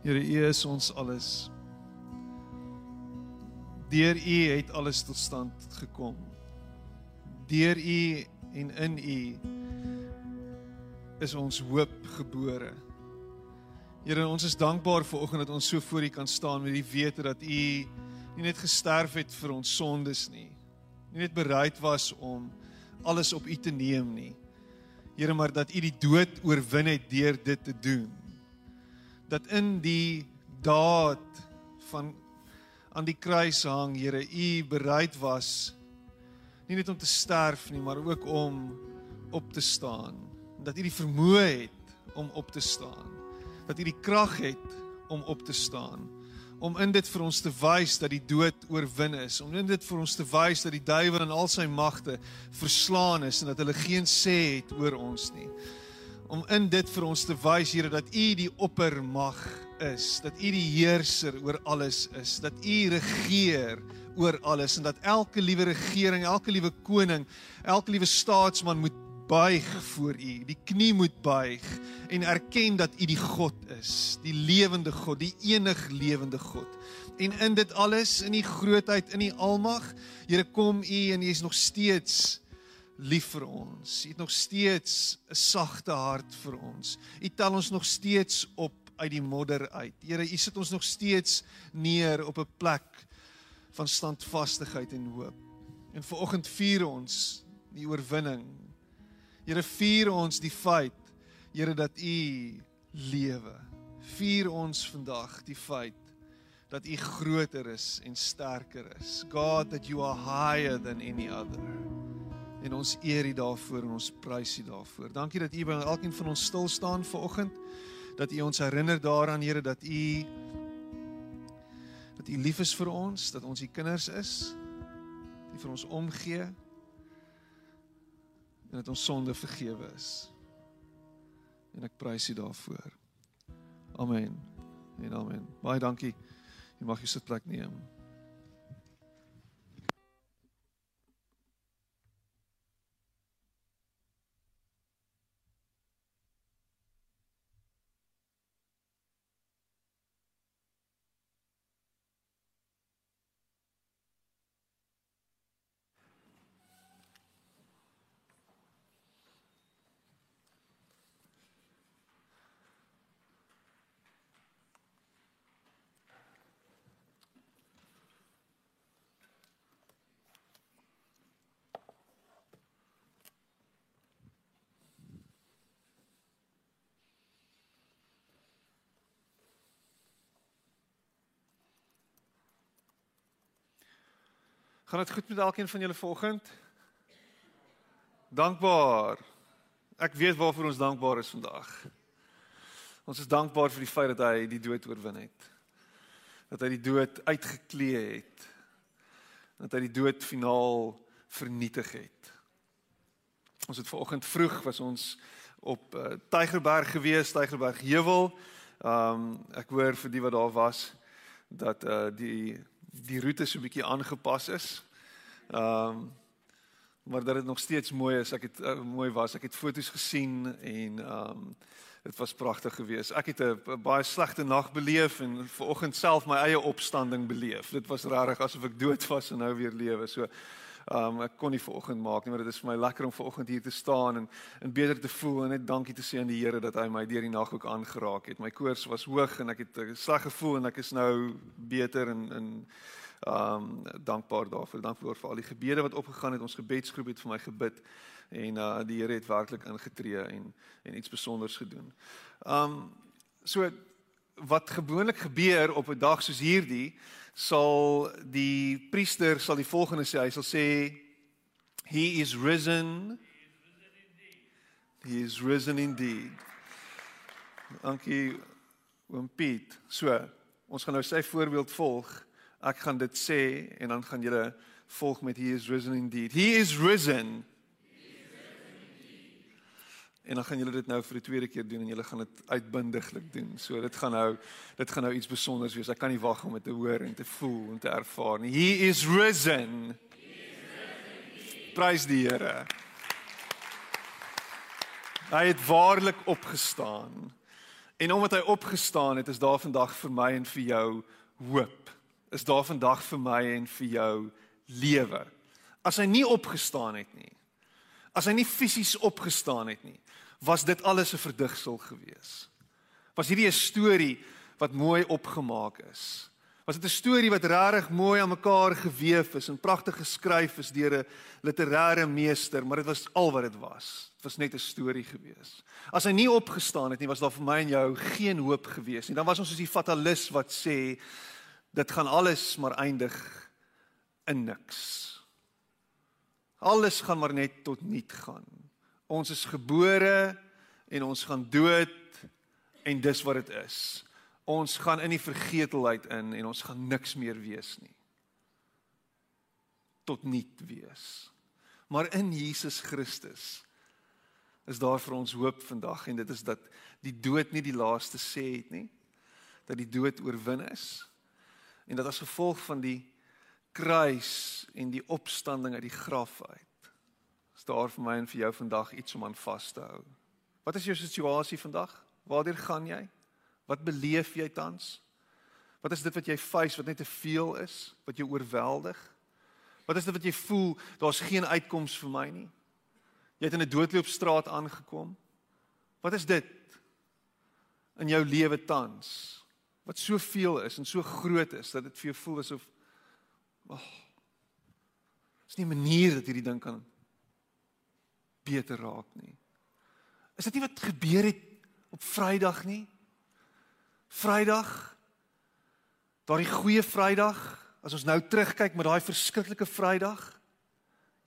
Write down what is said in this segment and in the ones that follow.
Here, U is ons alles. Deur U het alles tot stand gekom. Deur U en in U is ons hoop gebore. Here, ons is dankbaar vir oggend dat ons so voor U kan staan met die wete dat U nie net gesterf het vir ons sondes nie. Nie net bereid was om alles op U te neem nie. Here, maar dat U die dood oorwin het deur dit te doen. Dat in die daad van aan die kruis hang, Here, U bereid was nie net om te sterf nie, maar ook om op te staan. Dat U die vermoë het om op te staan. Dat U die krag het om op te staan. Om in dit vir ons te wys dat die dood oorwin is, om in dit vir ons te wys dat die duiwel en al sy magte verslaan is en dat hulle geen sê het oor ons nie om in dit vir ons te wys Here dat U die oppermag is, dat U die heerser oor alles is, dat U regeer oor alles en dat elke liewe regering, elke liewe koning, elke liewe staatsman moet buig voor U, die knie moet buig en erken dat U die God is, die lewende God, die enig lewende God. En in dit alles, in U grootheid, in U almag, Here kom U en U is nog steeds lief vir ons. U het nog steeds 'n sagte hart vir ons. U tel ons nog steeds op uit die modder uit. Here, u sit ons nog steeds neer op 'n plek van standvastigheid en hoop. En vanoggend vier ons die oorwinning. Here, vier ons die feit, Here dat u lewe. Vier ons vandag die feit dat u groter is en sterker is. God that you are higher than any other en ons eer U daarvoor en ons prys U daarvoor. Dankie dat U by elkeen van ons stil staan vanoggend. Dat U ons herinner daaraan Here dat U dat U lief is vir ons, dat ons U kinders is. Dat U vir ons omgee en dat ons sonde vergewe is. En ek prys U daarvoor. Amen. En amen. Baie dankie. Jy mag jou sitplek neem. Gaan dit goed met elkeen van julle vanoggend? Dankbaar. Ek weet waarvoor ons dankbaar is vandag. Ons is dankbaar vir die feit dat hy die dood oorwin het. Dat hy die dood uitgeklee het. Dat hy die dood finaal vernietig het. Ons het vanoggend vroeg was ons op uh, Tygerberg gewees, Tygerberg Heuwel. Um ek hoor vir die wat daar was dat uh die die roete so 'n bietjie aangepas is. Ehm um, maar dat dit nog steeds mooi is. Ek het uh, mooi was. Ek het foto's gesien en ehm um, dit was pragtig geweest. Ek het 'n baie slegte nag beleef en vanoggend self my eie opstanding beleef. Dit was regtig asof ek dood was en nou weer lewe. So um, ek kon nie vanoggend maak nie, maar dit is vir my lekker om vanoggend hier te staan en en beter te voel en net dankie te sê aan die Here dat hy my deur die nag ook aangeraak het. My koors was hoog en ek het 'n sleg gevoel en ek is nou beter en en um dankbaar daarvoor. Dankbaar vir al die gebede wat opgegaan het. Ons gebedsgroep het vir my gebid en uh die Here het werklik ingetree en en iets spesiaals gedoen. Um so wat gewoonlik gebeur op 'n dag soos hierdie sal die priester sal die volgende sê. Hy sal sê he is risen. He is risen indeed. Dankie oom Piet. So, ons gaan nou sy voorbeeld volg ek gaan dit sê en dan gaan julle volg met he is risen indeed. He is risen. En dan gaan julle dit nou vir die tweede keer doen en julle gaan dit uitbundiglik doen. So dit gaan nou dit gaan nou iets spesiaals wees. Ek kan nie wag om dit te hoor en te voel en te ervaar nie. He is risen. Prys die Here. Hy het waarlik opgestaan En omdat hy opgestaan het, is daar vandag vir my en vir jou hoop. Is daar vandag vir my en vir jou lewe. As hy nie opgestaan het nie. As hy nie fisies opgestaan het nie, was dit alles 'n verdigsel gewees. Was hierdie 'n storie wat mooi opgemaak is? Was dit 'n storie wat regtig mooi aan mekaar gewewe is en pragtig geskryf is deur 'n literêre meester, maar dit was al wat dit was. Dit was net 'n storie gewees. As hy nie opgestaan het nie, was daar vir my en jou geen hoop gewees nie. Dan was ons soos die fatalis wat sê dit gaan alles maar eindig in niks. Alles gaan maar net tot niet gaan. Ons is gebore en ons gaan dood en dis wat dit is ons gaan in die vergetelheid in en ons gaan niks meer wees nie. Tot niet wees. Maar in Jesus Christus is daar vir ons hoop vandag en dit is dat die dood nie die laaste sê het nie. Dat die dood oorwin is en dat as gevolg van die kruis en die opstanding uit die graf uit is daar vir my en vir jou vandag iets om aan vas te hou. Wat is jou situasie vandag? Waartoe gaan jy? Wat beleef jy tans? Wat is dit wat jy face wat net te veel is, wat jou oorweldig? Wat is dit wat jy voel daar's geen uitkoms vir my nie? Jy het in 'n doodloopstraat aangekom. Wat is dit in jou lewe tans wat soveel is en so groot is dat dit vir jou voel asof ag oh, is nie 'n manier dat hierdie ding kan beter raak nie. Is dit nie wat gebeur het op Vrydag nie? Vrydag daardie goeie Vrydag as ons nou terugkyk met daai verskriklike Vrydag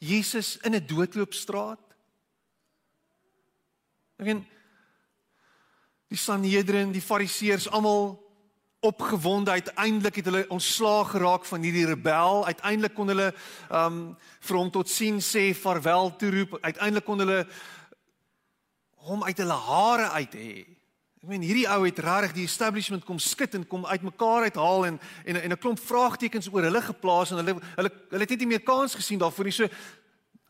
Jesus in 'n doodloopstraat Ek meen die Sanhedrin, die Fariseërs almal opgewonde uiteindelik het hulle ontslaag geraak van hierdie rebel uiteindelik kon hulle um vir hom tot sien sê vaarwel toe roep uiteindelik kon hulle hom uit hulle hare uit hê Ek meen hierdie ou het regtig die establishment kom skud en kom uitmekaar uithaal en en en 'n klomp vraagtekens oor hulle geplaas en hulle hulle hulle het net nie meer kans gesien daarvoor nie. So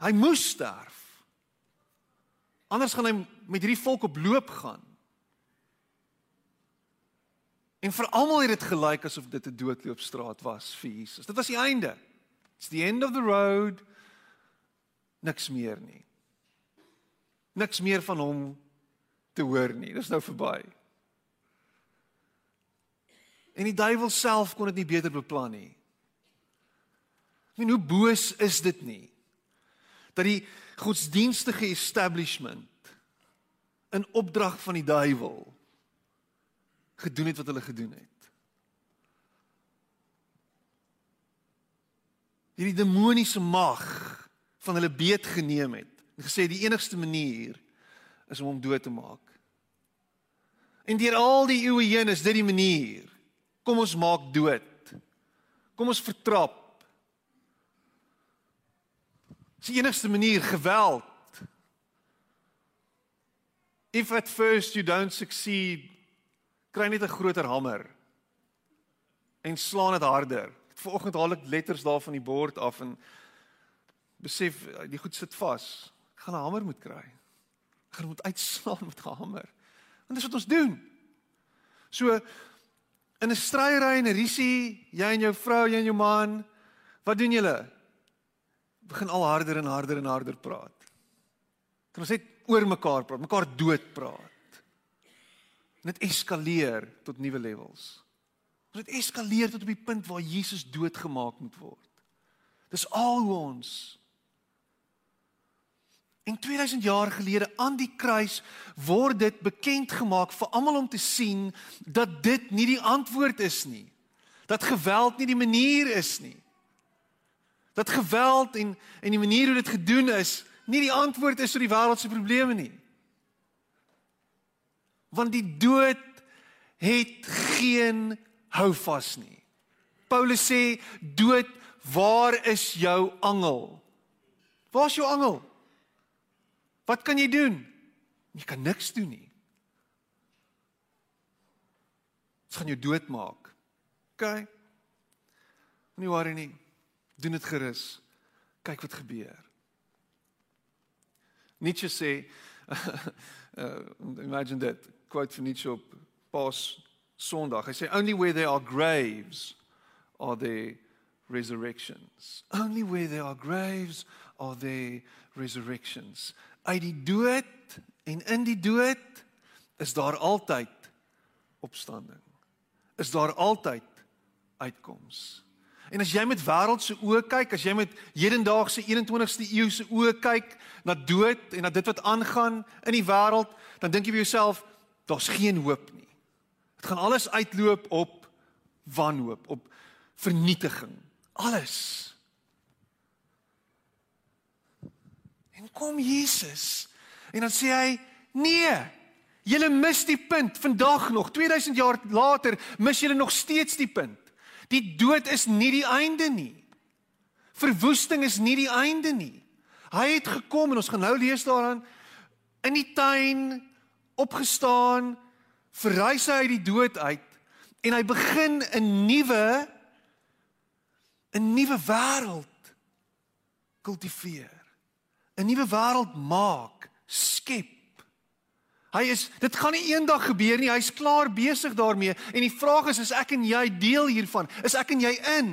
hy moes sterf. Anders gaan hy met hierdie volk op loop gaan. En vir almal het dit gelyk asof dit 'n doodloopstraat was vir Jesus. Dit was die einde. It's the end of the road. Niks meer nie. Niks meer van hom te hoor nie. Dis nou verby. En die duiwel self kon dit nie beter beplan nie. Ek meen hoe boos is dit nie? Dat die godsdienstige establishment in opdrag van die duiwel gedoen het wat hulle gedoen het. Hierdie demoniese mag van hulle beet geneem het en gesê die enigste manier is om hom dood te maak. En deur al die eeue heen is dit die manier. Kom ons maak dood. Kom ons vertrap. Dis die enigste manier geweld. If at first you don't succeed, kry net 'n groter hamer en slaan dit harder. Vanoggend haal ek letters daar van die bord af en besef die goed sit vas. Ek gaan 'n hamer moet kry gaan moet uitslaan met 'n hamer. Want dis wat ons doen. So in 'n stryery en 'n risie, jy en jou vrou, jy en jou man, wat doen julle? Begin al harder en harder en harder praat. Kan ons net oor mekaar praat, mekaar dood praat. Net eskaleer tot nuwe levels. Ons het eskaleer tot op die punt waar Jesus doodgemaak moet word. Dis al hoe ons En 2000 jaar gelede aan die kruis word dit bekend gemaak vir almal om te sien dat dit nie die antwoord is nie. Dat geweld nie die manier is nie. Dat geweld en en die manier hoe dit gedoen is nie die antwoord is vir die wêreld se probleme nie. Want die dood het geen houvas nie. Paulus sê dood, waar is jou angel? Waar is jou angel? Wat kan jy doen? Jy kan niks doen nie. Dit gaan jou doodmaak. OK. Moenie worry nie. Doen dit gerus. Kyk wat gebeur. Nietzsche sê uh, imagine that quote van Nietzsche op Paas Sondag. Hy sê only where there are graves are there resurrections. Only where there are graves are there resurrections. Uit die dood en in die dood is daar altyd opstanding. Is daar altyd uitkoms. En as jy met wêreldse oë kyk, as jy met hedendaagse 21ste eeu se oë kyk na dood en na dit wat aangaan in die wêreld, dan dink jy vir jouself, daar's geen hoop nie. Dit gaan alles uitloop op wanhoop, op vernietiging. Alles. En kom Jesus en dan sê hy, nee, Julle mis die punt vandag nog 2000 jaar later mis julle nog steeds die punt. Die dood is nie die einde nie. Verwoesting is nie die einde nie. Hy het gekom en ons gaan nou lees daaraan in die tuin opgestaan, verrys hy uit die dood uit en hy begin 'n nuwe 'n nuwe wêreld kultiveer. 'n Nuwe wêreld maak, skep. Hy is dit gaan nie eendag gebeur nie. Hy's klaar besig daarmee. En die vraag is, is ek en jy deel hiervan? Is ek en jy in?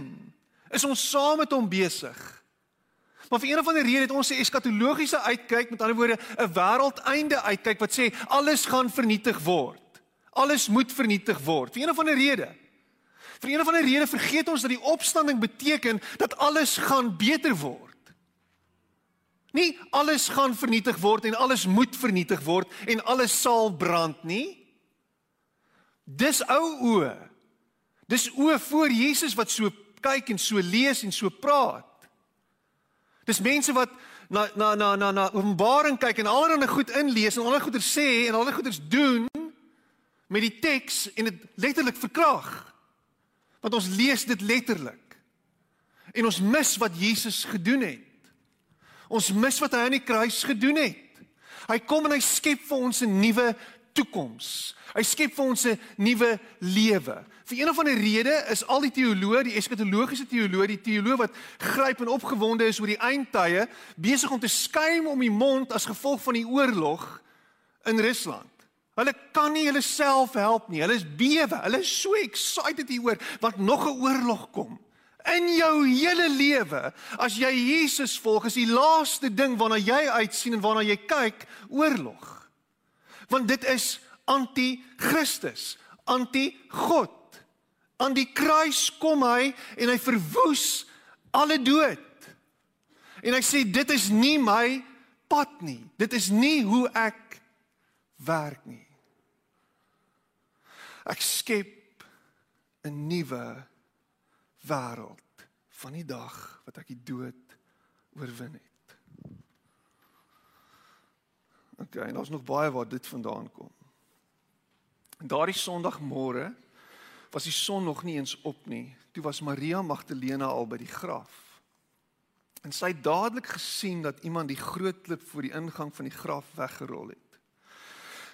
Is ons saam met hom besig? Maar vir een of ander rede het ons 'n eskatologiese uitkyk, met ander woorde, 'n wêreldeinde uitkyk wat sê alles gaan vernietig word. Alles moet vernietig word. Vir een of ander rede. Vir een of ander rede vergeet ons dat die opstanding beteken dat alles gaan beter word. Nie alles gaan vernietig word en alles moet vernietig word en alles sal brand nie. Dis ou oë. Dis oë voor Jesus wat so kyk en so lees en so praat. Dis mense wat na na na na na Openbaring kyk en allerlei goed inlees en allerlei goeie sê en allerlei goeie doen met die teks en dit letterlik verkrag. Want ons lees dit letterlik. En ons mis wat Jesus gedoen het. Ons mis wat hy aan die kruis gedoen het. Hy kom en hy skep vir ons 'n nuwe toekoms. Hy skep vir ons 'n nuwe lewe. Vir een of ander rede is al die teoloë, die eskatologiese teoloë, die teoloë wat gryp en opgewonde is oor die eindtye, besig om te skuim om die mond as gevolg van die oorlog in Rusland. Hulle kan nie hulle self help nie. Hulle is bewe. Hulle is so excited hieroor wat nog 'n oorlog kom. In jou hele lewe, as jy Jesus volg, is die laaste ding waarna jy uitsien en waarna jy kyk, oorlog. Want dit is anti-Christus, anti-God. Aan die kruis kom hy en hy verwoes alle dood. En hy sê dit is nie my pad nie. Dit is nie hoe ek werk nie. Ek skep 'n nuwe wêreld van die dag wat ek die dood oorwin het. OK, en daar's nog baie waar dit vandaan kom. En daardie Sondagmôre was die son nog nie eens op nie. Toe was Maria Magdalena al by die graf. En sy het dadelik gesien dat iemand die groot klip voor die ingang van die graf weggerol het.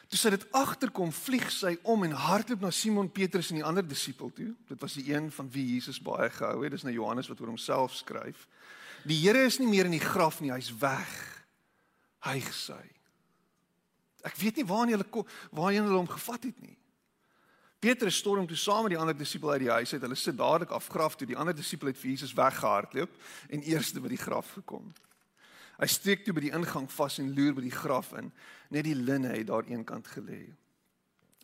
Toe sy dit agterkom, vlieg sy om en hardloop na Simon Petrus en die ander disipel toe. Dit was die een van wie Jesus baie gehou het. Dis nou Johannes wat oor homself skryf. Die Here is nie meer in die graf nie, hy's weg. Hy gesê. Ek weet nie waarheen hulle waarheen hulle hom gevat het nie. Petrus storm toe saam met die ander disipel uit die huis uit. Hulle sit dadelik af graf toe. Die ander disipel het vir Jesus weggehardloop en eerste by die graf gekom. Hy steek toe by die ingang vas en loer by die graf in. Net die linne het daar eenkant gelê.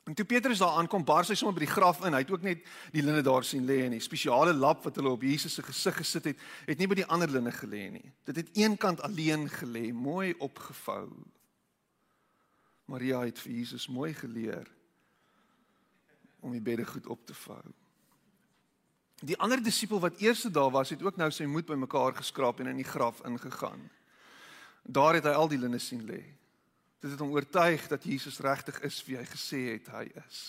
En toe Petrus daar aankom, bars hy sommer by die graf in. Hy het ook net die linne daar sien lê en die spesiale lap wat hulle op Jesus se gesig gesit het, het nie by die ander linne gelê nie. Dit het eenkant alleen gelê, mooi opgevou. Maria het vir Jesus mooi geleer om die bedde goed op te vou. Die ander disipel wat eerste daar was, het ook nou sy moed bymekaar geskraap en in die graf ingegaan. Daar het hy al die linne sien lê. Dit het hom oortuig dat Jesus regtig is wie hy gesê het hy is.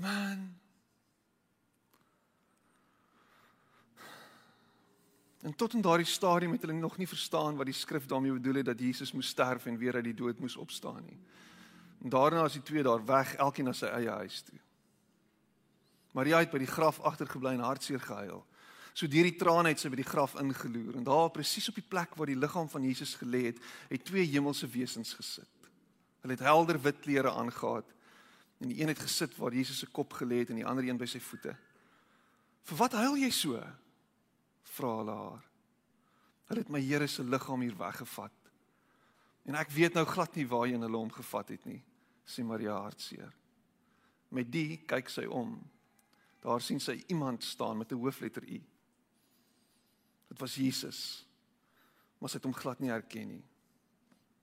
Man. En tot in daardie stadium het hulle nog nie verstaan wat die skrif daarmee bedoel het dat Jesus moes sterf en weer uit die dood moes opstaan nie. En daarna is die twee daar weg, elkeen na sy eie huis toe. Maria het by die graf agtergebly en hartseer gehuil. So deur die trane het sy by die graf ingeloer en daar presies op die plek waar die liggaam van Jesus gelê het, het twee hemelse wesens gesit. Hulle het helder wit klere aangetree en die een het gesit waar Jesus se kop gelê het en die ander een by sy voete. "Vir wat huil jy so?" Vra hulle haar. "Hulle het my Here se liggaam hier weggevat. En ek weet nou glad nie waarheen hulle hom gevat het nie," sê Maria hartseer. Met die kyk sy om. Daar sien sy iemand staan met 'n hoofletter U. Dit was Jesus. Maar sy het hom glad nie herken nie.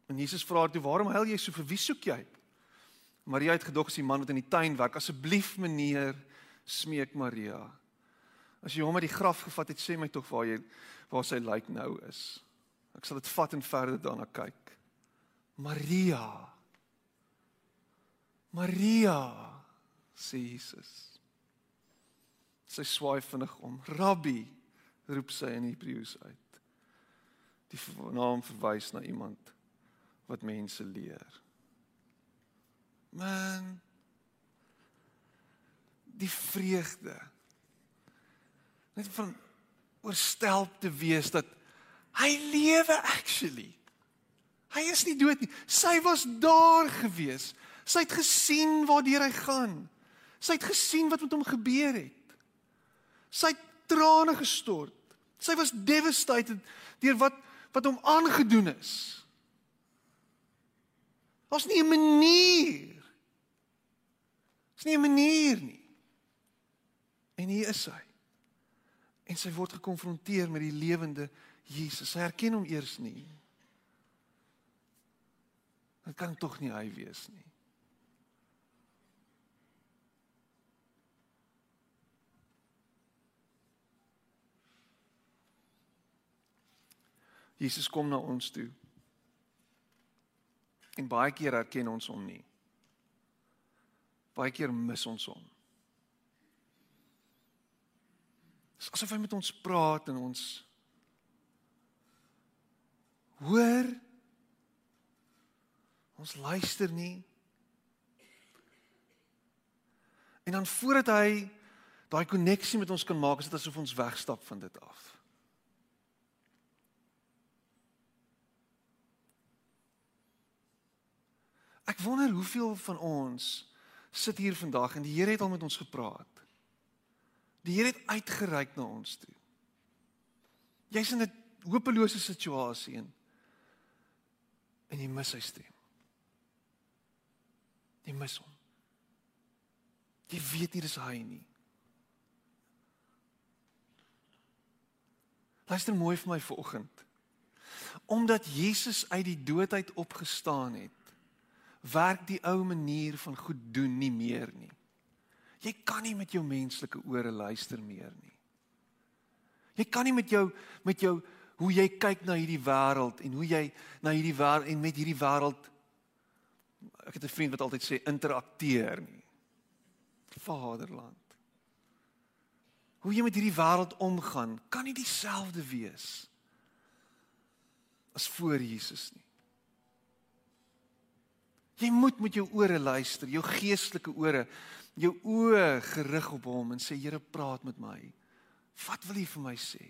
En Jesus vra haar toe: "Waarom huil jy so? Vir wie soek jy?" Maria het gedog as die man wat in die tuin werk. "Asseblief, meneer," smeek Maria. "As jy hom uit die graf gevat het, sê my tog waar jy waar sy lijk nou is. Ek sal dit vat en verder daarna kyk." Maria. Maria, sê Jesus. Sy swaai vinnig om. "Rabbi," roep sy in Hebreëus uit. Die naam verwys na iemand wat mense leer. Man die vreugde net van oorstelp te wees dat hy lewe actually. Hy is nie dood nie. Sy was daar gewees. Sy het gesien waartoe hy gaan. Sy het gesien wat met hom gebeur het. Sy het trane gestort. Sy was devastated deur wat wat hom aangedoen is. Daar's nie 'n manier. Daar's nie 'n manier nie. En hier is hy. En sy word gekonfronteer met die lewende Jesus. Sy herken hom eers nie. Dit kan tog nie hy wees nie. Jesus kom na ons toe. En baie keer herken ons hom nie. Baie keer mis ons hom. Dis asof hy met ons praat en ons hoor. Ons luister nie. En dan voordat hy daai koneksie met ons kan maak, is dit asof ons wegstap van dit af. Ek wonder hoeveel van ons sit hier vandag en die Here het al met ons gepraat. Die Here het uitgereik na ons toe. Jy's in 'n hopelose situasie en en jy mis sy stem. Jy mis hom. Jy weet nie dis hy nie. Luister mooi vir my vanoggend. Omdat Jesus uit die dood uit opgestaan het, werk die ou manier van goed doen nie meer nie. Jy kan nie met jou menslike ore luister meer nie. Jy kan nie met jou met jou hoe jy kyk na hierdie wêreld en hoe jy na hierdie wêreld en met hierdie wêreld ek het 'n vriend wat altyd sê interakteer nie. Vaderland. Hoe jy met hierdie wêreld omgaan, kan nie dieselfde wees as voor Jesus nie. Jy moet met jou ore luister, jou geestelike ore, jou oë gerig op hom en sê Here, praat met my. Wat wil U vir my sê?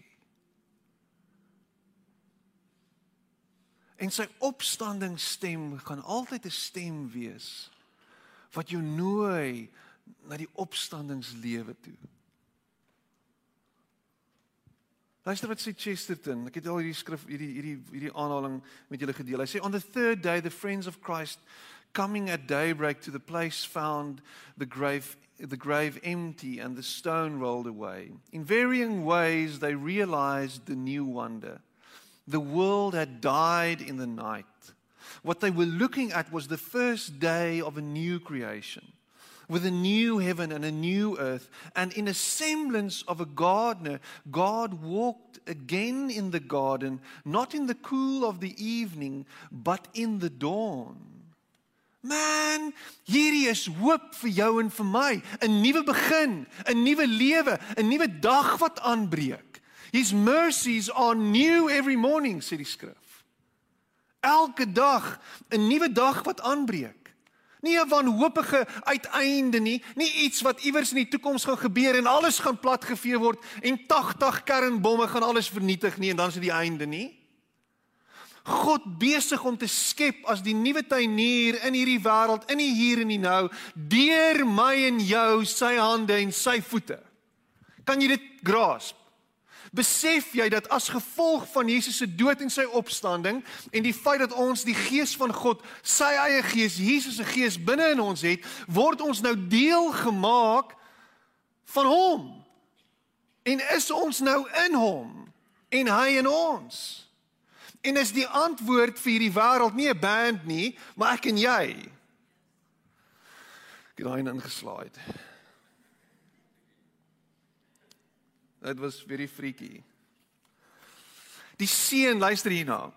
En sy opstandingsstem gaan altyd 'n stem wees wat jou nooi na die opstandingslewe toe. Luister wat sê Chesterton. Ek het al hierdie skrif hierdie hierdie hierdie aanhaling met julle gedeel. Hy sê on the third day the friends of Christ coming at daybreak to the place found the grave the grave empty and the stone rolled away. In varying ways they realized the new wonder. The world had died in the night. What they were looking at was the first day of a new creation with a new heaven and a new earth. And in a semblance of a gardener, God walked again in the garden, not in the cool of the evening, but in the dawn. Man, hierdie is hoop vir jou en vir my, 'n nuwe begin, 'n nuwe lewe, 'n nuwe dag wat aanbreek. His mercies are new every morning, sê die skrif. Elke dag 'n nuwe dag wat aanbreek. Nie 'n wanhoopige uiteinde nie, nie iets wat iewers in die toekoms gaan gebeur en alles gaan platgevee word en 80 kernbomme gaan alles vernietig nie en dan is dit die einde nie. God besig om te skep as die nuwe tuinier in hierdie wêreld, in die hier en die nou, deur my en jou, sy hande en sy voete. Kan jy dit grasp? Besef jy dat as gevolg van Jesus se dood en sy opstanding en die feit dat ons die gees van God, sy eie gees, Jesus se gees binne in ons het, word ons nou deel gemaak van hom. En is ons nou in hom en hy in ons. En is die antwoord vir hierdie wêreld nie 'n band nie, maar ek en jy. Ek het daai ingeslaai. Dit was very freaky. Die seun luister hierna.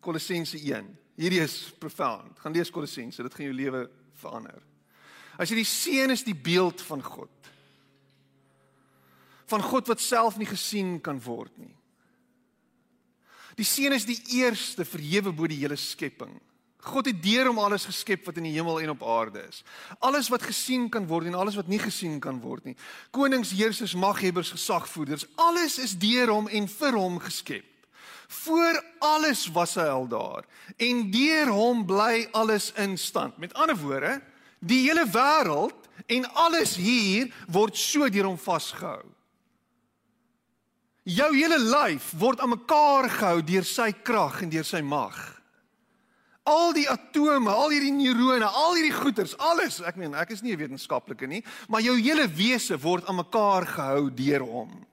Kolossense 1. Hierdie is profound. Gaan lees Kolossense, dit gaan jou lewe verander. As jy die seun is die beeld van God. Van God wat self nie gesien kan word nie. Die seun is die eerste verhewe bo die hele skepping. God het deur hom alles geskep wat in die hemel en op aarde is. Alles wat gesien kan word en alles wat nie gesien kan word nie. Konings, heersers, maghebbers, gesagvoerders, alles is deur hom en vir hom geskep. Voor alles was hy al daar en deur hom bly alles in stand. Met ander woorde, die hele wêreld en alles hier word so deur hom vasgehou. Jou hele lyf word aan mekaar gehou deur sy krag en deur sy mag. Al die atome, al hierdie neurone, al hierdie goeters, alles, ek meen, ek is nie 'n wetenskaplike nie, maar jou hele wese word aan mekaar gehou deur hom.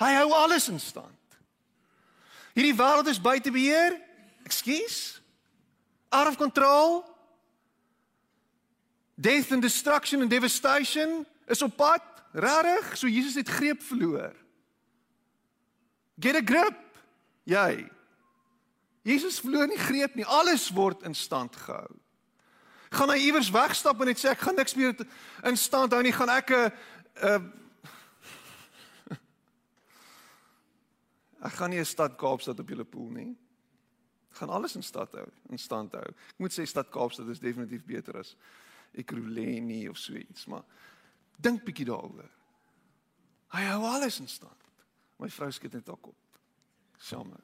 Hy hou alles in stand. Hierdie wêreld is buite beheer. Ekskuus. Out of control. Death and destruction and devastation is op pad. Rarig, so Jesus het greep verloor. Get a grip. Jy. Jesus verloor nie greep nie. Alles word in stand gehou. Gaan hy iewers wegstap en net sê ek gaan niks meer in stand hou nie, gaan ek 'n uh, Ek gaan nie 'n stad Kaapstad op julle pool nie. Ek gaan alles in stad hou, in stand hou. Ek moet sê stad Kaapstad is definitief beter as Ekurhuleni of so iets, maar dink bietjie daaroor. Hy hou alles in stand. My vrou skiet net op. Jammer.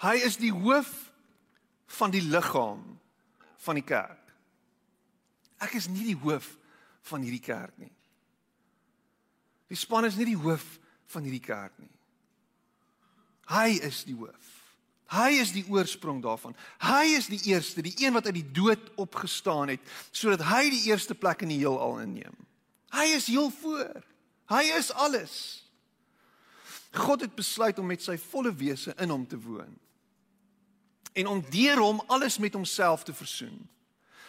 Hy is die hoof van die liggaam van die kerk. Ek is nie die hoof van hierdie kerk nie. Die span is nie die hoof van hierdie kerk nie. Hy is die hoof. Hy is die oorsprong daarvan. Hy is die eerste, die een wat uit die dood opgestaan het sodat hy die eerste plek in die heelal inneem. Hy is heel voor. Hy is alles. God het besluit om met sy volle wese in hom te woon en om deur hom alles met homself te versoen.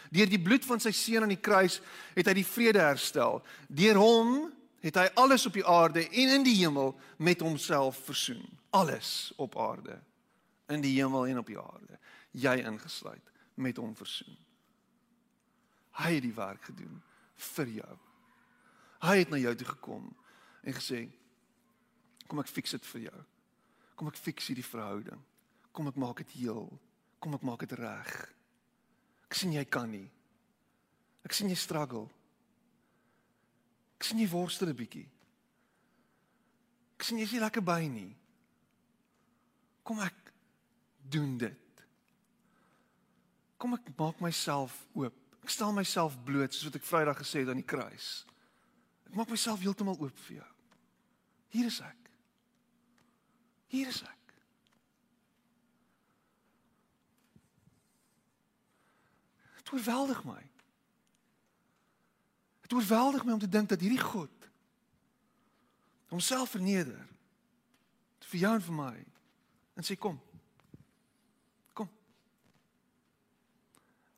Deur die bloed van sy seun aan die kruis het hy die vrede herstel. Deur hom het hy alles op die aarde en in die hemel met homself versoen. Alles op aarde, in die hemel en op die aarde, jy ingesluit, met hom versoen. Hy het die werk gedoen vir jou. Hy het na jou toe gekom en gesê kom ek fix dit vir jou. Kom ek fix hierdie verhouding. Kom ek maak dit heel. Kom ek maak dit reg. Ek sien jy kan nie. Ek sien jy struggle. Ek sien jy worstel 'n bietjie. Ek sien jy is nie lekker by nie. Kom ek doen dit. Kom ek maak myself oop. Ek stel myself bloot soos wat ek Vrydag gesê het aan die kruis. Ek maak myself heeltemal oop vir jou. Hier is ek. Hier is ek. Dit oorweldig my. Dit oorweldig my om te dink dat hierdie God homself verneder vir jou en vir my en sê kom.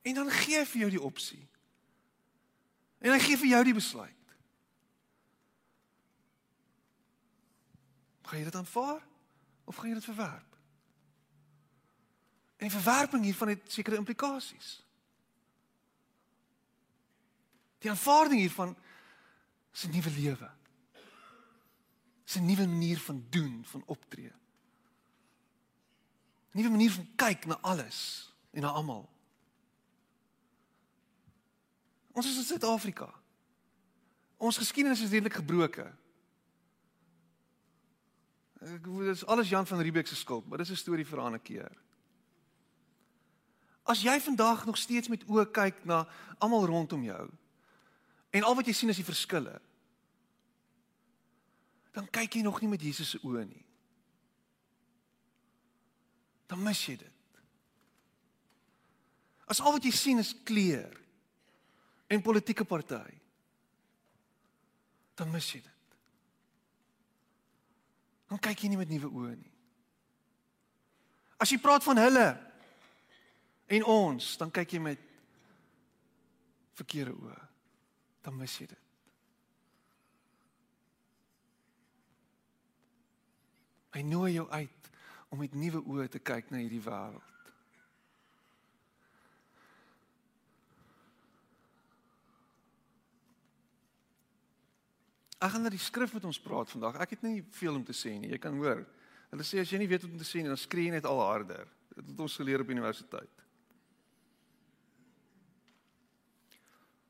En dan gee hy vir jou die opsie. En hy gee vir jou die besluit. Gaan jy dit aanvaar of gaan jy dit verwerp? En die verwerping hiervan het sekere implikasies. Die aanvaarding hiervan is 'n nuwe lewe. Is 'n nuwe manier van doen, van optree. nuwe manier van kyk na alles en na almal. Ons is in Suid-Afrika. Ons geskiedenis is redelik gebroke. Ek dit is alles Jan van Riebeeck se skuld, maar dis 'n storie vir 'n ander keer. As jy vandag nog steeds met oë kyk na almal rondom jou en al wat jy sien is die verskille, dan kyk jy nog nie met Jesus se oë nie. Dan mis jy dit. As al wat jy sien is kleur en politieke party, dan mis jy dit dan kyk jy nie met nuwe oë nie. As jy praat van hulle en ons, dan kyk jy met verkeerde oë. Dan mis jy dit. Hy nooi jou uit om met nuwe oë te kyk na hierdie wêreld. Ek gaan dat die skrif met ons praat vandag. Ek het nie veel om te sê nie. Jy kan hoor. Hulle sê as jy nie weet wat om te sê nie, dan skree jy net al harder. Dit het ons geleer op universiteit.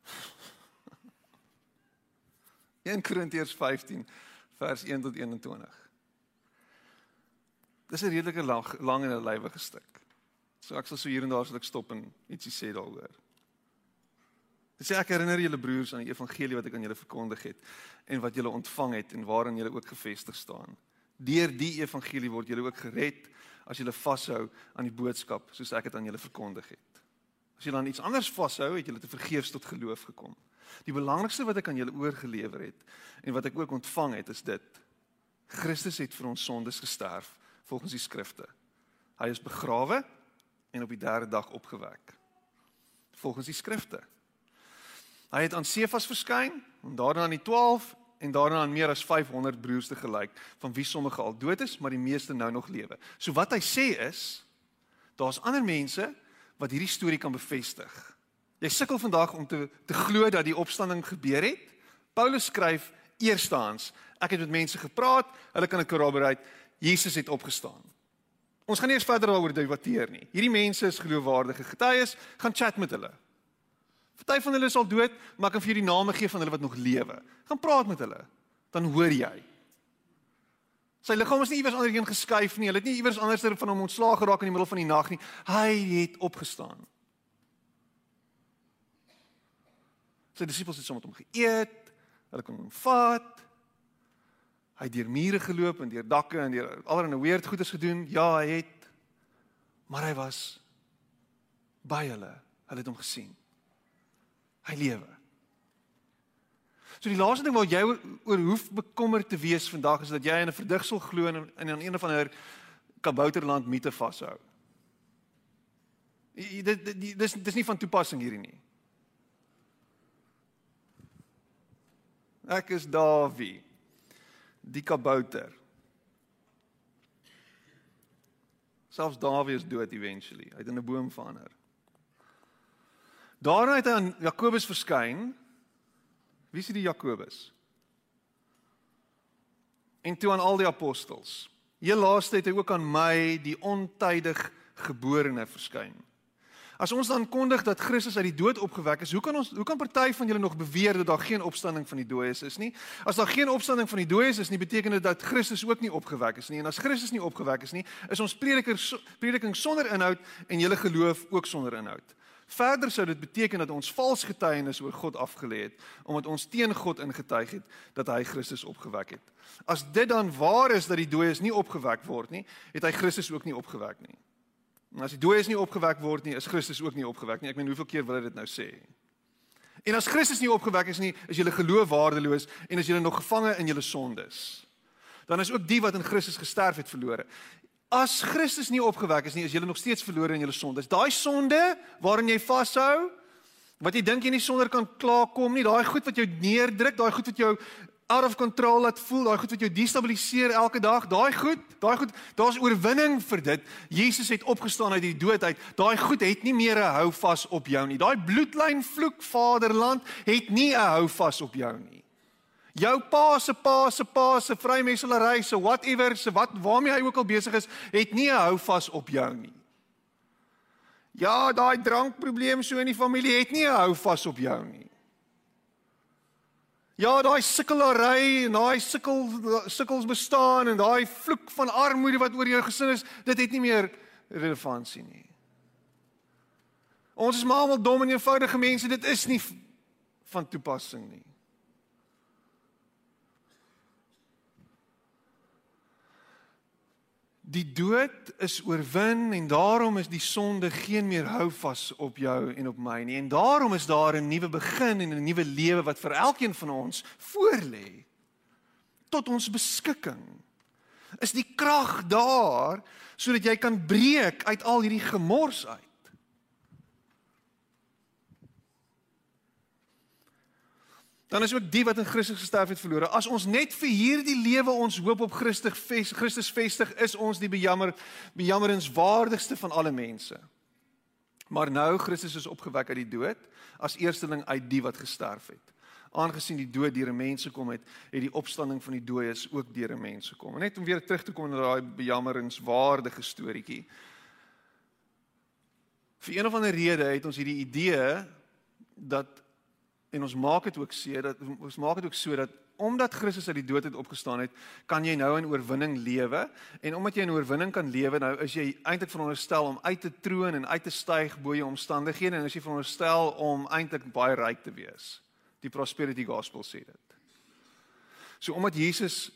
In Korintiërs 15 vers 1 tot 21. Dis 'n redelike lang, lang en 'n lywige stuk. So ek sal so hier en daar sal ek stop en ietsie sê daaroor. Dit sê ek herinner julle broers aan die evangelie wat ek aan julle verkondig het en wat julle ontvang het en waarin julle ook gefestig staan. Deur die evangelie word julle ook gered as julle vashou aan die boodskap soos ek dit aan julle verkondig het. As julle aan iets anders vashou, het julle te vergeefs tot geloof gekom. Die belangrikste wat ek aan julle oorgelewer het en wat ek ook ontvang het is dit: Christus het vir ons sondes gesterf volgens die skrifte. Hy is begrawe en op die derde dag opgewek volgens die skrifte. Hy het aan Sefas verskyn en daarna aan die 12 en daarna aan meer as 500 broers te gelyk van wie sommige al dood is, maar die meeste nou nog lewe. So wat hy sê is daar's ander mense wat hierdie storie kan bevestig. Jy sukkel vandag om te te glo dat die opstanding gebeur het. Paulus skryf eerstens, ek het met mense gepraat, hulle kan dit corroborate, Jesus het opgestaan. Ons gaan nie eers verder daaroor debatteer nie. Hierdie mense is geloofwaardige getuies, gaan chat met hulle. Party van hulle is al dood, maar ek kan vir julle die name gee van hulle wat nog lewe. Gaan praat met hulle. Dan hoor jy. Sy liggaam is nie iewers anderheen geskuif nie. Hulle het nie iewers anders van hom ontslaag geraak in die middel van die nag nie. Hy het opgestaan. Sy disippels het saam met hom geëet. Hulle kon hom vat. Hy het deur mure geloop en deur dakke en deur allerlei weird goeders gedoen. Ja, hy het maar hy was by hulle. Hulle het hom gesien. Hy lewe. So die laaste ding wat jy oor hoef bekommerd te wees vandag is dat jy in 'n verdigsel glo en in 'n een of ander kabouterland mite vashou. Dit dis dis nie van toepassing hierdie nie. Ek is Dawie. Die kabouter. Selfs Dawie is dood eventually. Hy het in 'n boom verander. Daarna het hy aan Jakobus verskyn. Wie is die Jakobus? En toe aan al die apostels. Heel laaste het hy ook aan my, die ontydig geborene, verskyn. As ons dan kondig dat Christus uit die dood opgewek is, hoe kan ons hoe kan party van julle nog beweer dat daar geen opstanding van die dooies is nie? As daar geen opstanding van die dooies is nie, beteken dit dat Christus ook nie opgewek is nie. En as Christus nie opgewek is nie, is ons prediker prediking sonder inhoud en julle geloof ook sonder inhoud. Verder sou dit beteken dat ons vals getuienis oor God afgelê het omdat ons teen God ingetuig het dat hy Christus opgewek het. As dit dan waar is dat die dooies nie opgewek word nie, het hy Christus ook nie opgewek nie. En as die dooies nie opgewek word nie, is Christus ook nie opgewek nie. Ek meen hoeveel keer wil hy dit nou sê? En as Christus nie opgewek is nie, is julle geloof waardeloos en is julle nog gevange in julle sondes. Dan is ook die wat in Christus gesterf het verlore. As Christus nie opgewek is nie, is jy nog steeds verlore in jou sondes. Daai sonde waarin jy vashou, wat jy dink jy nie sonder kan klaarkom nie, daai goed wat jou neerdruk, daai goed wat jou out of control laat voel, daai goed wat jou destabiliseer elke dag, daai goed, daai goed, daar's oorwinning vir dit. Jesus het opgestaan uit die dood uit. Daai goed het nie meer 'n hou vas op jou nie. Daai bloedlyn vloek Vaderland het nie 'n hou vas op jou nie. Jou pa se pa se pa se vrymeselery se whatever se wat waarmee hy ook al besig is, het nie 'n hou vas op jou nie. Ja, daai drankprobleem so in die familie het nie 'n hou vas op jou nie. Ja, daai sukkelary en daai sukkel sukkels bestaan en daai vloek van armoede wat oor jou gesin is, dit het nie meer relevantie nie. Ons is maar almal dom en eenvoudige mense, dit is nie van toepassing nie. Die dood is oorwin en daarom is die sonde geen meer houvas op jou en op my nie. En daarom is daar 'n nuwe begin en 'n nuwe lewe wat vir elkeen van ons voorlê tot ons beskikking. Is die krag daar sodat jy kan breek uit al hierdie gemors uit? Dan is ook die wat in Christus gesterf het verlore. As ons net vir hierdie lewe ons hoop op Christus vestig, Christus vestig, is ons die bejammer bejammerenswaardigste van alle mense. Maar nou Christus is opgewek uit die dood as eersteling uit die wat gesterf het. Aangesien die dood deur mense kom het, het die opstanding van die dooies ook deur mense kom. Net om weer terug te kom na daai bejammerenswaardige storieetjie. Vir een of ander rede het ons hierdie idee dat En ons maak dit ook so dat ons maak dit ook so dat omdat Christus uit die dood het opgestaan het, kan jy nou in oorwinning lewe en omdat jy in oorwinning kan lewe, nou is jy eintlik veronderstel om uit te troon en uit te styg bo jou omstandighede en as jy veronderstel om eintlik baie ryk te wees. Die prosperity gospel sê dit. So omdat Jesus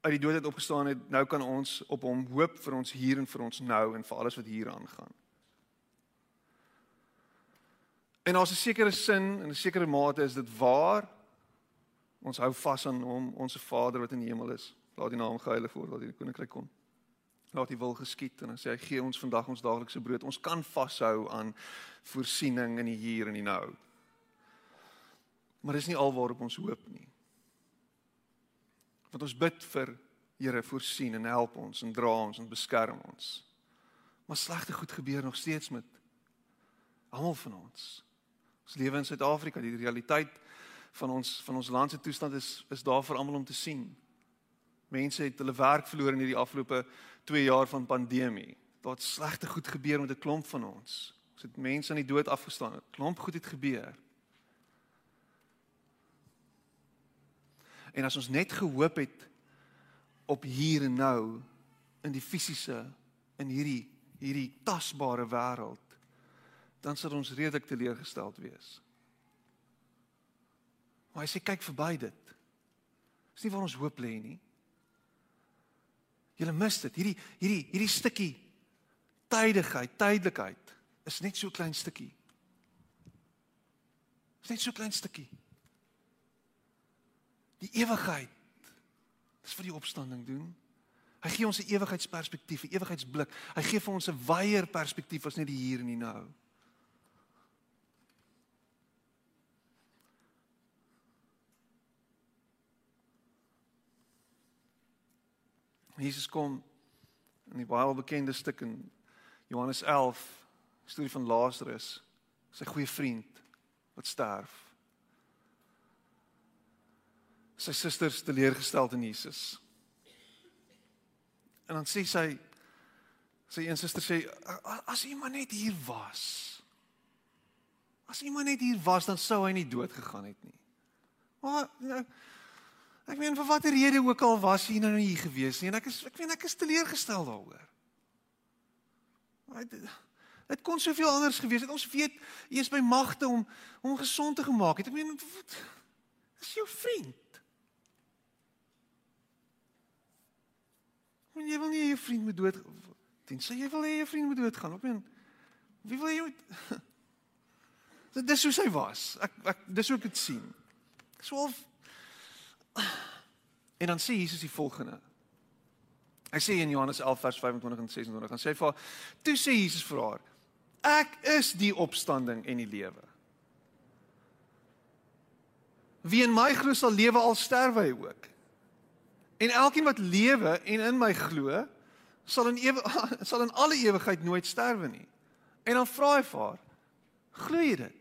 uit die dood het opgestaan het, nou kan ons op hom hoop vir ons hier en vir ons nou en vir alles wat hier aangaan. En daar's 'n sekere sin en 'n sekere mate is dit waar. Ons hou vas aan hom, ons Vader wat in die hemel is. Laat die naam geheilig word, laat die koninkryk kom. Laat die wil geskied en dan sê hy gee ons vandag ons daaglikse brood. Ons kan vashou aan voorsiening in die hier en die nou. Maar dis nie alwaarop ons hoop nie. Want ons bid vir Here voorsien en help ons en dra ons en beskerm ons. Maar slegte goed gebeur nog steeds met almal van ons. Ons lewe in Suid-Afrika, die realiteit van ons van ons land se toestand is is daar vir almal om te sien. Mense het hulle werk verloor in hierdie afgelope 2 jaar van pandemie. Daar't slegte goed gebeur met 'n klomp van ons. Ons het mense aan die dood afgestaan. 'n Klomp goed het gebeur. En as ons net gehoop het op hier en nou in die fisiese in hierdie hierdie tasbare wêreld dan sal ons redelik teleurgesteld wees. Maar hy sê kyk verby dit. Dis nie waar ons hoop lê nie. Jy mis dit. Hierdie hierdie hierdie stukkie tydigheid, tydelikheid is net so klein stukkie. Is net so klein stukkie. Die ewigheid. Dis wat die opstanding doen. Hy gee ons 'n ewigheidsperspektief, 'n ewigheidsblik. Hy gee vir ons 'n wyeer perspektief as net die hier en die nou. Jesus kom in die baie bekende stuk in Johannes 11, storie van Lazarus, sy goeie vriend wat sterf. Sy susters teleurgesteld in Jesus. En dan sê sy sy een suster sê as iemand net hier was. As iemand net hier was, dan sou hy nie dood gegaan het nie. Maar nou Ek meen vir watter rede ook al was hy nou nie hier gewees nie en ek is ek meen ek is teleurgestel daaroor. Dit dit kon soveel anders gewees het. Ons weet hy is by magte om om gesond te gemaak het. Ek meen is jou vriend. Men jy wil nie jou vriend moet dood tensy jy wil hê jou vriend moet doodgaan. Ek meen wie wil jy Dit is hoe hy was. Ek ek dis hoe ek dit sien. Swaalf En dan sê Jesus die volgende. Hy sê in Johannes 11 vers 25 en 26, dan sê hy vir haar, toe sê Jesus vir haar, ek is die opstanding en die lewe. Wie in my glo sal lewe al sterwe hy ook. En elkeen wat lewe en in my glo, sal in ewe sal in alle ewigheid nooit sterwe nie. En dan vra hy vir haar, glo jy dit?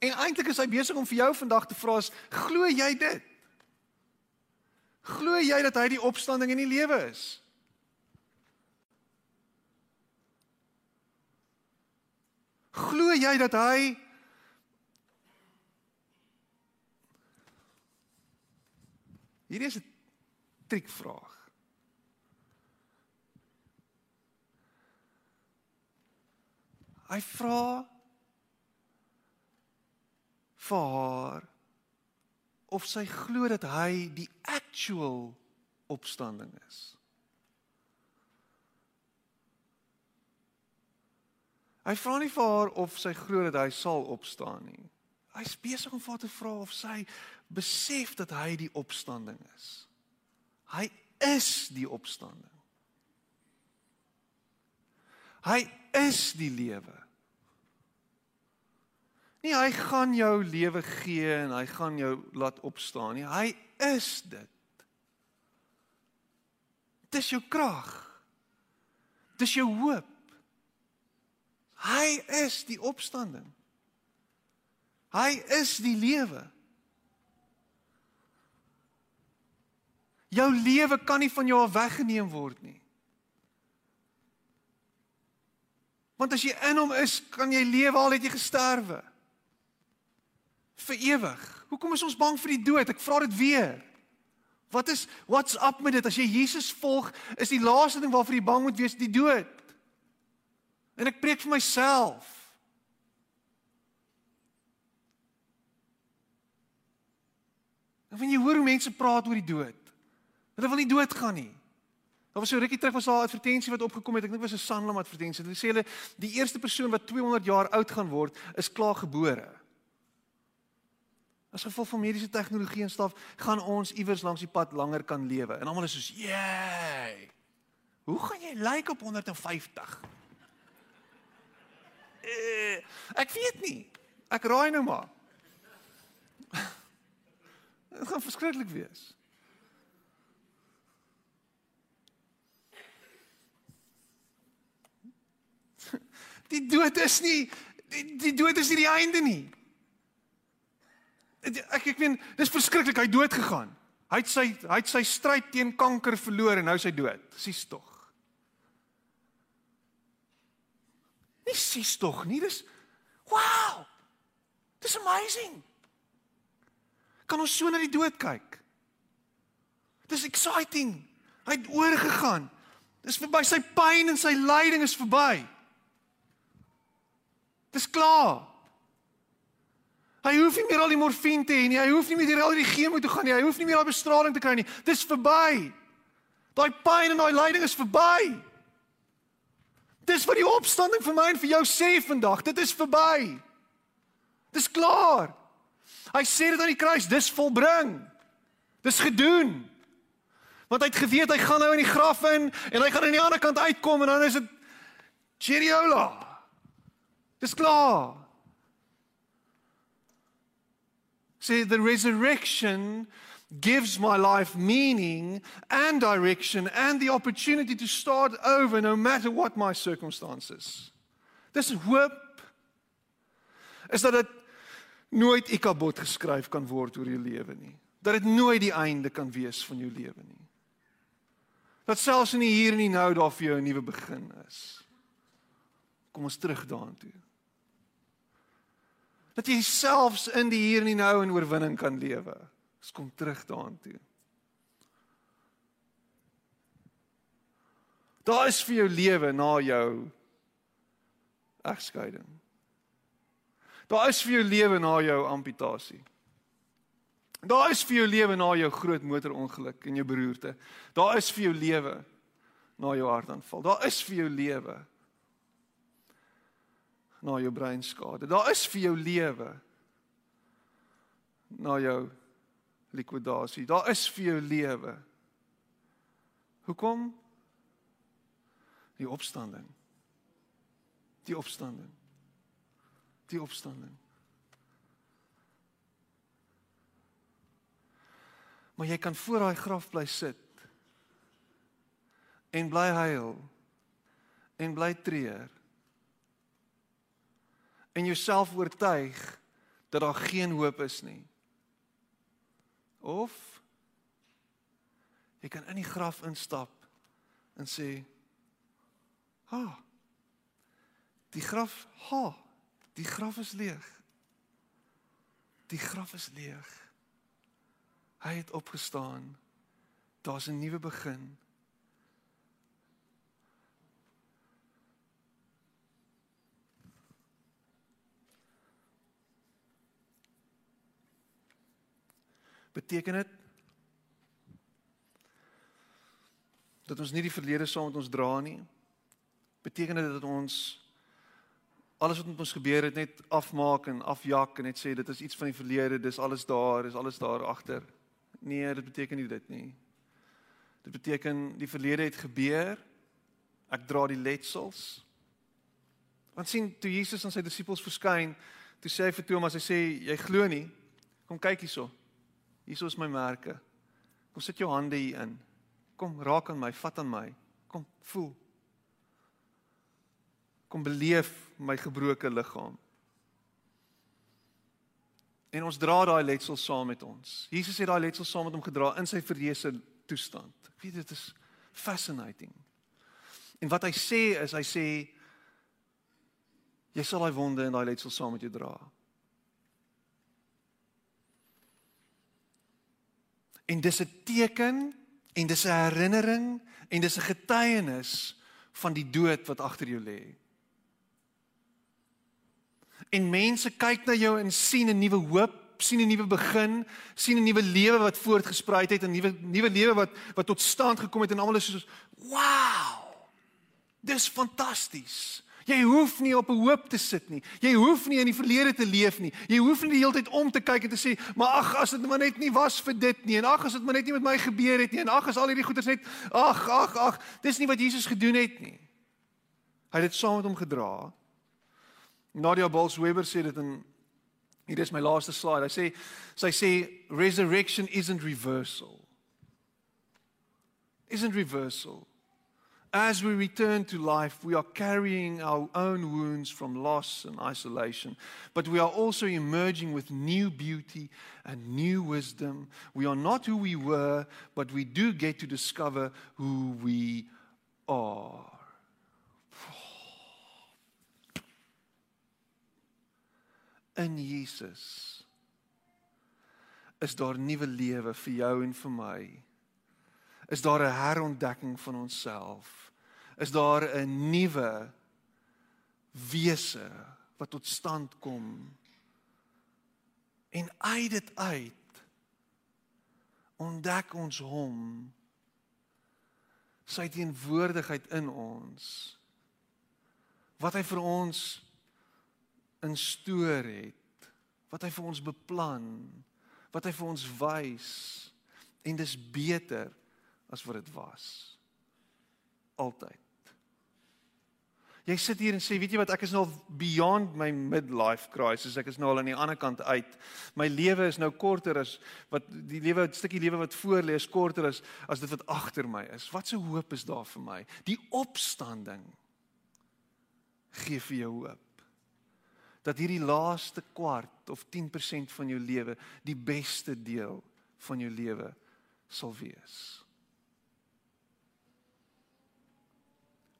En eintlik is hy besig om vir jou vandag te vra, glo jy dit? Glo jy dat hy die opstanding en die lewe is? Glo jy dat hy Hierdie is 'n triekvraag. Hy vra vir haar of sy glo dat hy die actual opstanding is. Hy vra nie vir haar of sy glo dat hy sal opstaan nie. Hy's besig om vir haar te vra of sy besef dat hy die opstanding is. Hy is die opstanding. Hy is die lewe. Nie hy gaan jou lewe gee en hy gaan jou laat opstaan nie. Hy is dit. Dis jou krag. Dis jou hoop. Hy is die opstanding. Hy is die lewe. Jou lewe kan nie van jou af weggeneem word nie. Want as jy in hom is, kan jy lewe al het jy gesterwe vir ewig. Hoekom is ons bang vir die dood? Ek vra dit weer. Wat is what's up met dit? As jy Jesus volg, is die laaste ding waarvoor jy bang moet wees die dood. En ek preek vir myself. En wanneer jy hoor hoe mense praat oor die dood, hulle wil nie doodgaan nie. Daar was so rukkie terug was daar 'n advertensie wat opgekom het. Ek dink dit was 'n Sanlam advertensie. Hulle sê hulle die eerste persoon wat 200 jaar oud gaan word, is klaar gebore. As gevolg van mediese tegnologie en staf gaan ons iewers langs die pad langer kan lewe. En almal is soos, "Jay! Hoe gaan jy lyk op 150?" Uh, ek weet nie. Ek raai nou maar. Dit gaan verskriklik wees. Die dood is nie die, die dood is nie die einde nie ek ek meen dis verskriklik hy dood gegaan. Hy het sy hy het sy stryd teen kanker verloor en nou is hy dood. Sies tog. Nie sies tog nie, dis wow. Dis amazing. Kan ons so na die dood kyk? Dis exciting. Hy het oorgegaan. Dis verby sy pyn en sy lyding is verby. Dis klaar. Hy hoef nie meer al die morfine te hê nie. Hy hoef nie meer al die chemo te gaan nie. Hy hoef nie meer al bestraling te kry nie. Dis verby. Daai pyn en daai lyding is verby. Dis wat die opstanding vir my en vir jou sê vandag. Dit is verby. Dis klaar. Hy sê dit aan die kruis, dis volbring. Dis gedoen. Want hy het geweet hy gaan nou in die graf in en hy gaan aan die ander kant uitkom en dan is dit Cheriola. Dis klaar. See, the resurrection gives my life meaning and direction and the opportunity to start over no matter what my circumstances. Dis hoop is dat dit nooit ikabot geskryf kan word oor jou lewe nie. Dat dit nooit die einde kan wees van jou lewe nie. Dat selfs in die hier en die nou daar vir jou 'n nuwe begin is. Kom ons terug daartoe dat jy selfs in die hier en die nou in oorwinning kan lewe. Ons kom terug daartoe. Daar is vir jou lewe na jou egskeiding. Daar is vir jou lewe na jou amputasie. Daar is vir jou lewe na jou groot motorongeluk en jou beroerte. Daar is vir jou lewe na jou hartaanval. Daar is vir jou lewe na jou breinskade. Daar is vir jou lewe na jou likwidasie. Daar is vir jou lewe. Hoekom? Die opstanding. Die opstanding. Die opstanding. Maar jy kan voor daai graf bly sit en bly huil en bly treur en jouself oortuig dat daar geen hoop is nie. Of jy kan in die graf instap en sê, "Ha. Die graf, ha, die graf is leeg. Die graf is leeg. Hy het opgestaan. Daar's 'n nuwe begin." Beteken dit dat ons nie die verlede saam met ons dra nie? Beteken dit dat ons alles wat met ons gebeur het net afmaak en afjak en net sê dit is iets van die verlede, dis alles daar, is alles daar agter? Nee, dit beteken nie dit nie. Dit beteken die verlede het gebeur. Ek dra die letsels. Want sien toe Jesus aan sy disippels verskyn, toe sê hy vir Thomas, hy sê jy glo nie. Kom kyk hierso. Hier is my merke. Kom sit jou hande hier in. Kom raak aan my, vat aan my. Kom voel. Kom beleef my gebroke liggaam. En ons dra daai letsel saam met ons. Jesus het daai letsel saam met hom gedra in sy verreëse toestand. Ek weet dit is fascinating. En wat hy sê is hy sê jy sal daai wonde en daai letsel saam met jou dra. En dis 'n teken en dis 'n herinnering en dis 'n getuienis van die dood wat agter jou lê. En mense kyk na jou en sien 'n nuwe hoop, sien 'n nuwe begin, sien 'n nuwe lewe wat voortgesprei het, 'n nuwe nuwe lewe wat wat tot stand gekom het en almal is soos, "Wow! Dis fantasties." Jy hoef nie op 'n hoop te sit nie. Jy hoef nie in die verlede te leef nie. Jy hoef nie die hele tyd om te kyk en te sê, "Maar ag, as dit maar net nie was vir dit nie en ag, as dit maar net nie met my gebeur het nie en ag, as al hierdie goeders net ag, ag, ag, dis nie wat Jesus gedoen het nie." Hy het dit saam met hom gedra. Nadia Bolsweber sê dit in hier is my laaste slide. Hy sê sy sê resurrection isn't reversal. Isn't reversal. As we return to life, we are carrying our own wounds from loss and isolation, but we are also emerging with new beauty and new wisdom. We are not who we were, but we do get to discover who we are. In Jesus is daar nuwe lewe vir jou en vir my is daar 'n herontdekking van onsself. Is daar 'n nuwe wese wat tot stand kom. En uit dit uit ontdek ons hom. Sy teenwoordigheid in ons. Wat hy vir ons instoor het. Wat hy vir ons beplan. Wat hy vir ons wys. En dis beter as wat dit was. Altyd. Jy sit hier en sê, weet jy wat, ek is nou beyond my midlife crisis. Ek is nou al aan die ander kant uit. My lewe is nou korter as wat die lewe, 'n stukkie lewe wat voor lê is korter as as dit wat agter my is. Wat se hoop is daar vir my? Die opstanding gee vir jou hoop. Dat hierdie laaste kwart of 10% van jou lewe die beste deel van jou lewe sal wees.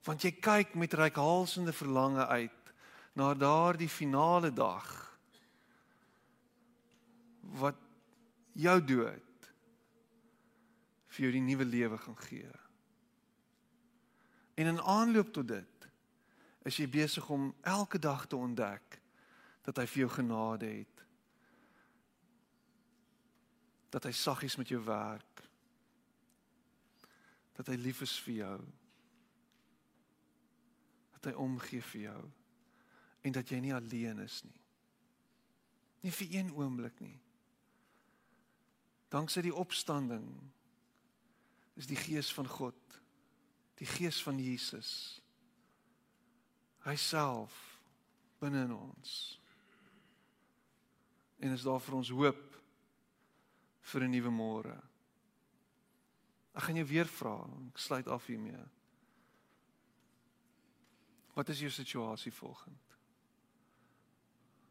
Want jy kyk met reikhalsende verlange uit na daardie finale dag wat jou dood vir jou die nuwe lewe gaan gee. En in aanloop tot dit is jy besig om elke dag te ontdek dat hy vir jou genade het. Dat hy saggies met jou werk. Dat hy lief is vir jou dat hy omgee vir jou en dat jy nie alleen is nie. Nie vir een oomblik nie. Danksy die opstanding is die gees van God, die gees van Jesus. Hy self binne in ons. En is daar vir ons hoop vir 'n nuwe môre. Ek gaan jou weer vra, ek sluit af hiermee. Wat is jou situasie volgend?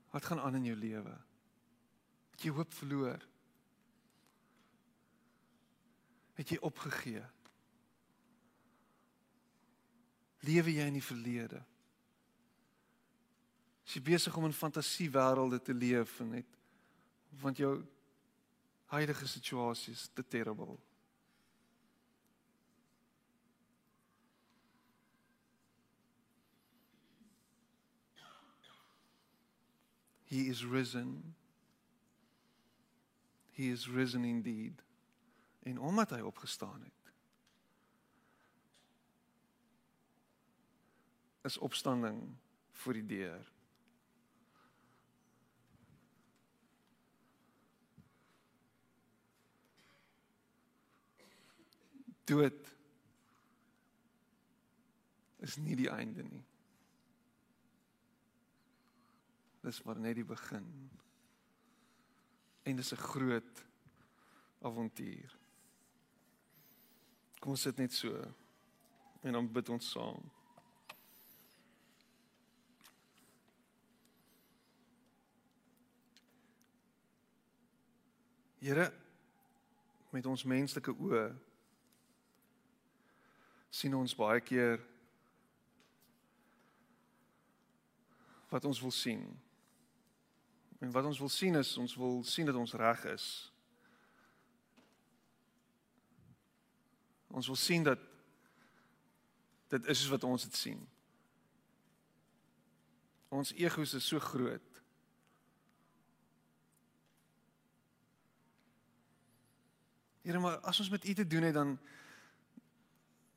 Wat gaan aan in jou lewe? Het jy hoop verloor? Het jy opgegee? Lewe jy in die verlede? Is jy besig om in fantasiewêrelde te leef en net want jou huidige situasie is te terrible? He is risen. He is risen indeed. En omdat hy opgestaan het, is opstanding voor die deur. Dood is nie die einde nie. Dis maar net die begin. En dis 'n groot avontuur. Kom ons sit net so en dan bid ons saam. Here met ons menslike oë sien ons baie keer wat ons wil sien. En wat ons wil sien is ons wil sien dat ons reg is. Ons wil sien dat dit is wat ons dit sien. Ons egos is so groot. Here maar as ons met U te doen het dan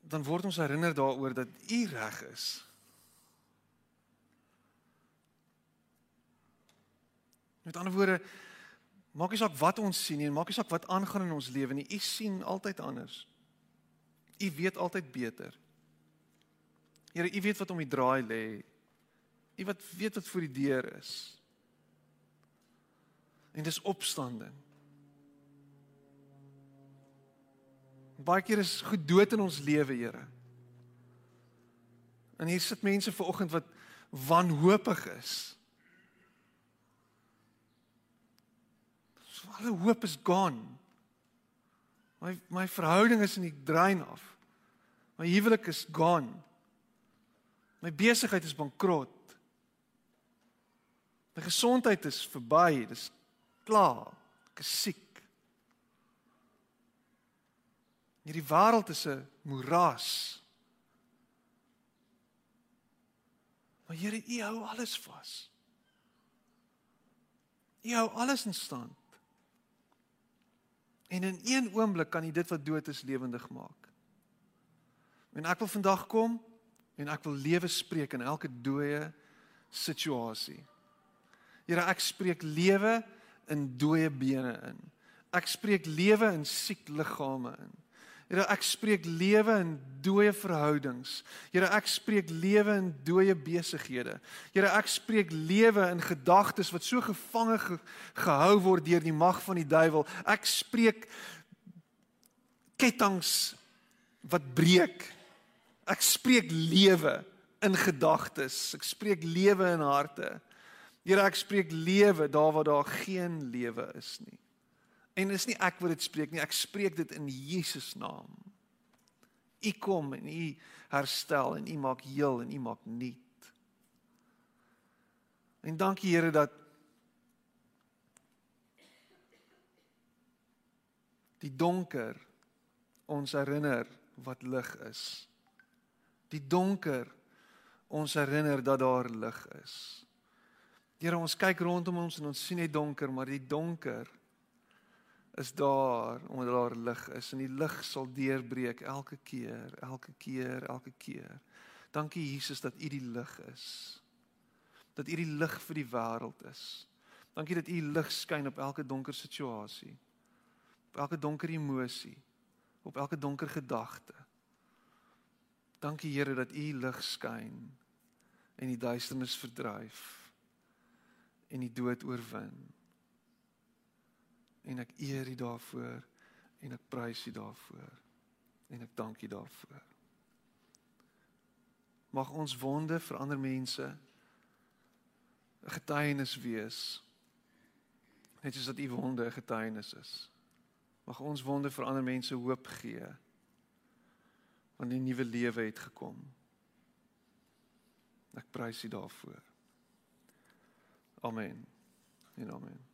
dan word ons herinner daaroor dat U reg is. Met ander woorde, maak nie saak wat ons sien nie maak nie saak wat aangaan in ons lewe nie. U sien altyd anders. U weet altyd beter. Here, U weet wat om die draai lê. U wat weet wat voor die deur is. En dis opstanding. Baie keer is goed dood in ons lewe, Here. En hier sit mense ver oggend wat wanhoopig is. Alle hoop is gone. My my verhouding is in die drein af. My huwelik is gone. My besigheid is bankrot. My gesondheid is verby, dis klaar. Ek is siek. Hierdie wêreld is 'n moeras. Maar Here, U hou alles vas. U hou alles in stand. En in een oomblik kan hy dit wat dood is lewendig maak. En ek wil vandag kom en ek wil lewe spreek in elke dooie situasie. Here, ek spreek lewe in dooie bene in. Ek spreek lewe in siek liggame in. Here ek spreek lewe in dooie verhoudings. Here ek spreek lewe in dooie besighede. Here ek spreek lewe in gedagtes wat so gevange ge gehou word deur die mag van die duiwel. Ek spreek kettinge wat breek. Ek spreek lewe in gedagtes. Ek spreek lewe in harte. Here ek spreek lewe daar waar daar geen lewe is nie. En dis nie ek wat dit spreek nie, ek spreek dit in Jesus naam. U kom en u herstel en u maak heel en u maak nuut. En dankie Here dat die donker ons herinner wat lig is. Die donker ons herinner dat daar lig is. Here ons kyk rondom ons en ons sien net donker, maar die donker is daar omdat daar lig is en die lig sal deurbreek elke keer, elke keer, elke keer. Dankie Jesus dat U die lig is. Dat U die lig vir die wêreld is. Dankie dat U lig skyn op elke donker situasie. Op elke donker emosie, op elke donker gedagte. Dankie Here dat U lig skyn en die duisternis verdryf en die dood oorwin en ek eer U daarvoor en ek prys U daarvoor en ek dank U daarvoor. Mag ons wonde vir ander mense 'n getuienis wees Net soos dat u wonde 'n getuienis is. Mag ons wonde vir ander mense hoop gee. Want die nuwe lewe het gekom. Ek prys U daarvoor. Amen. En amen.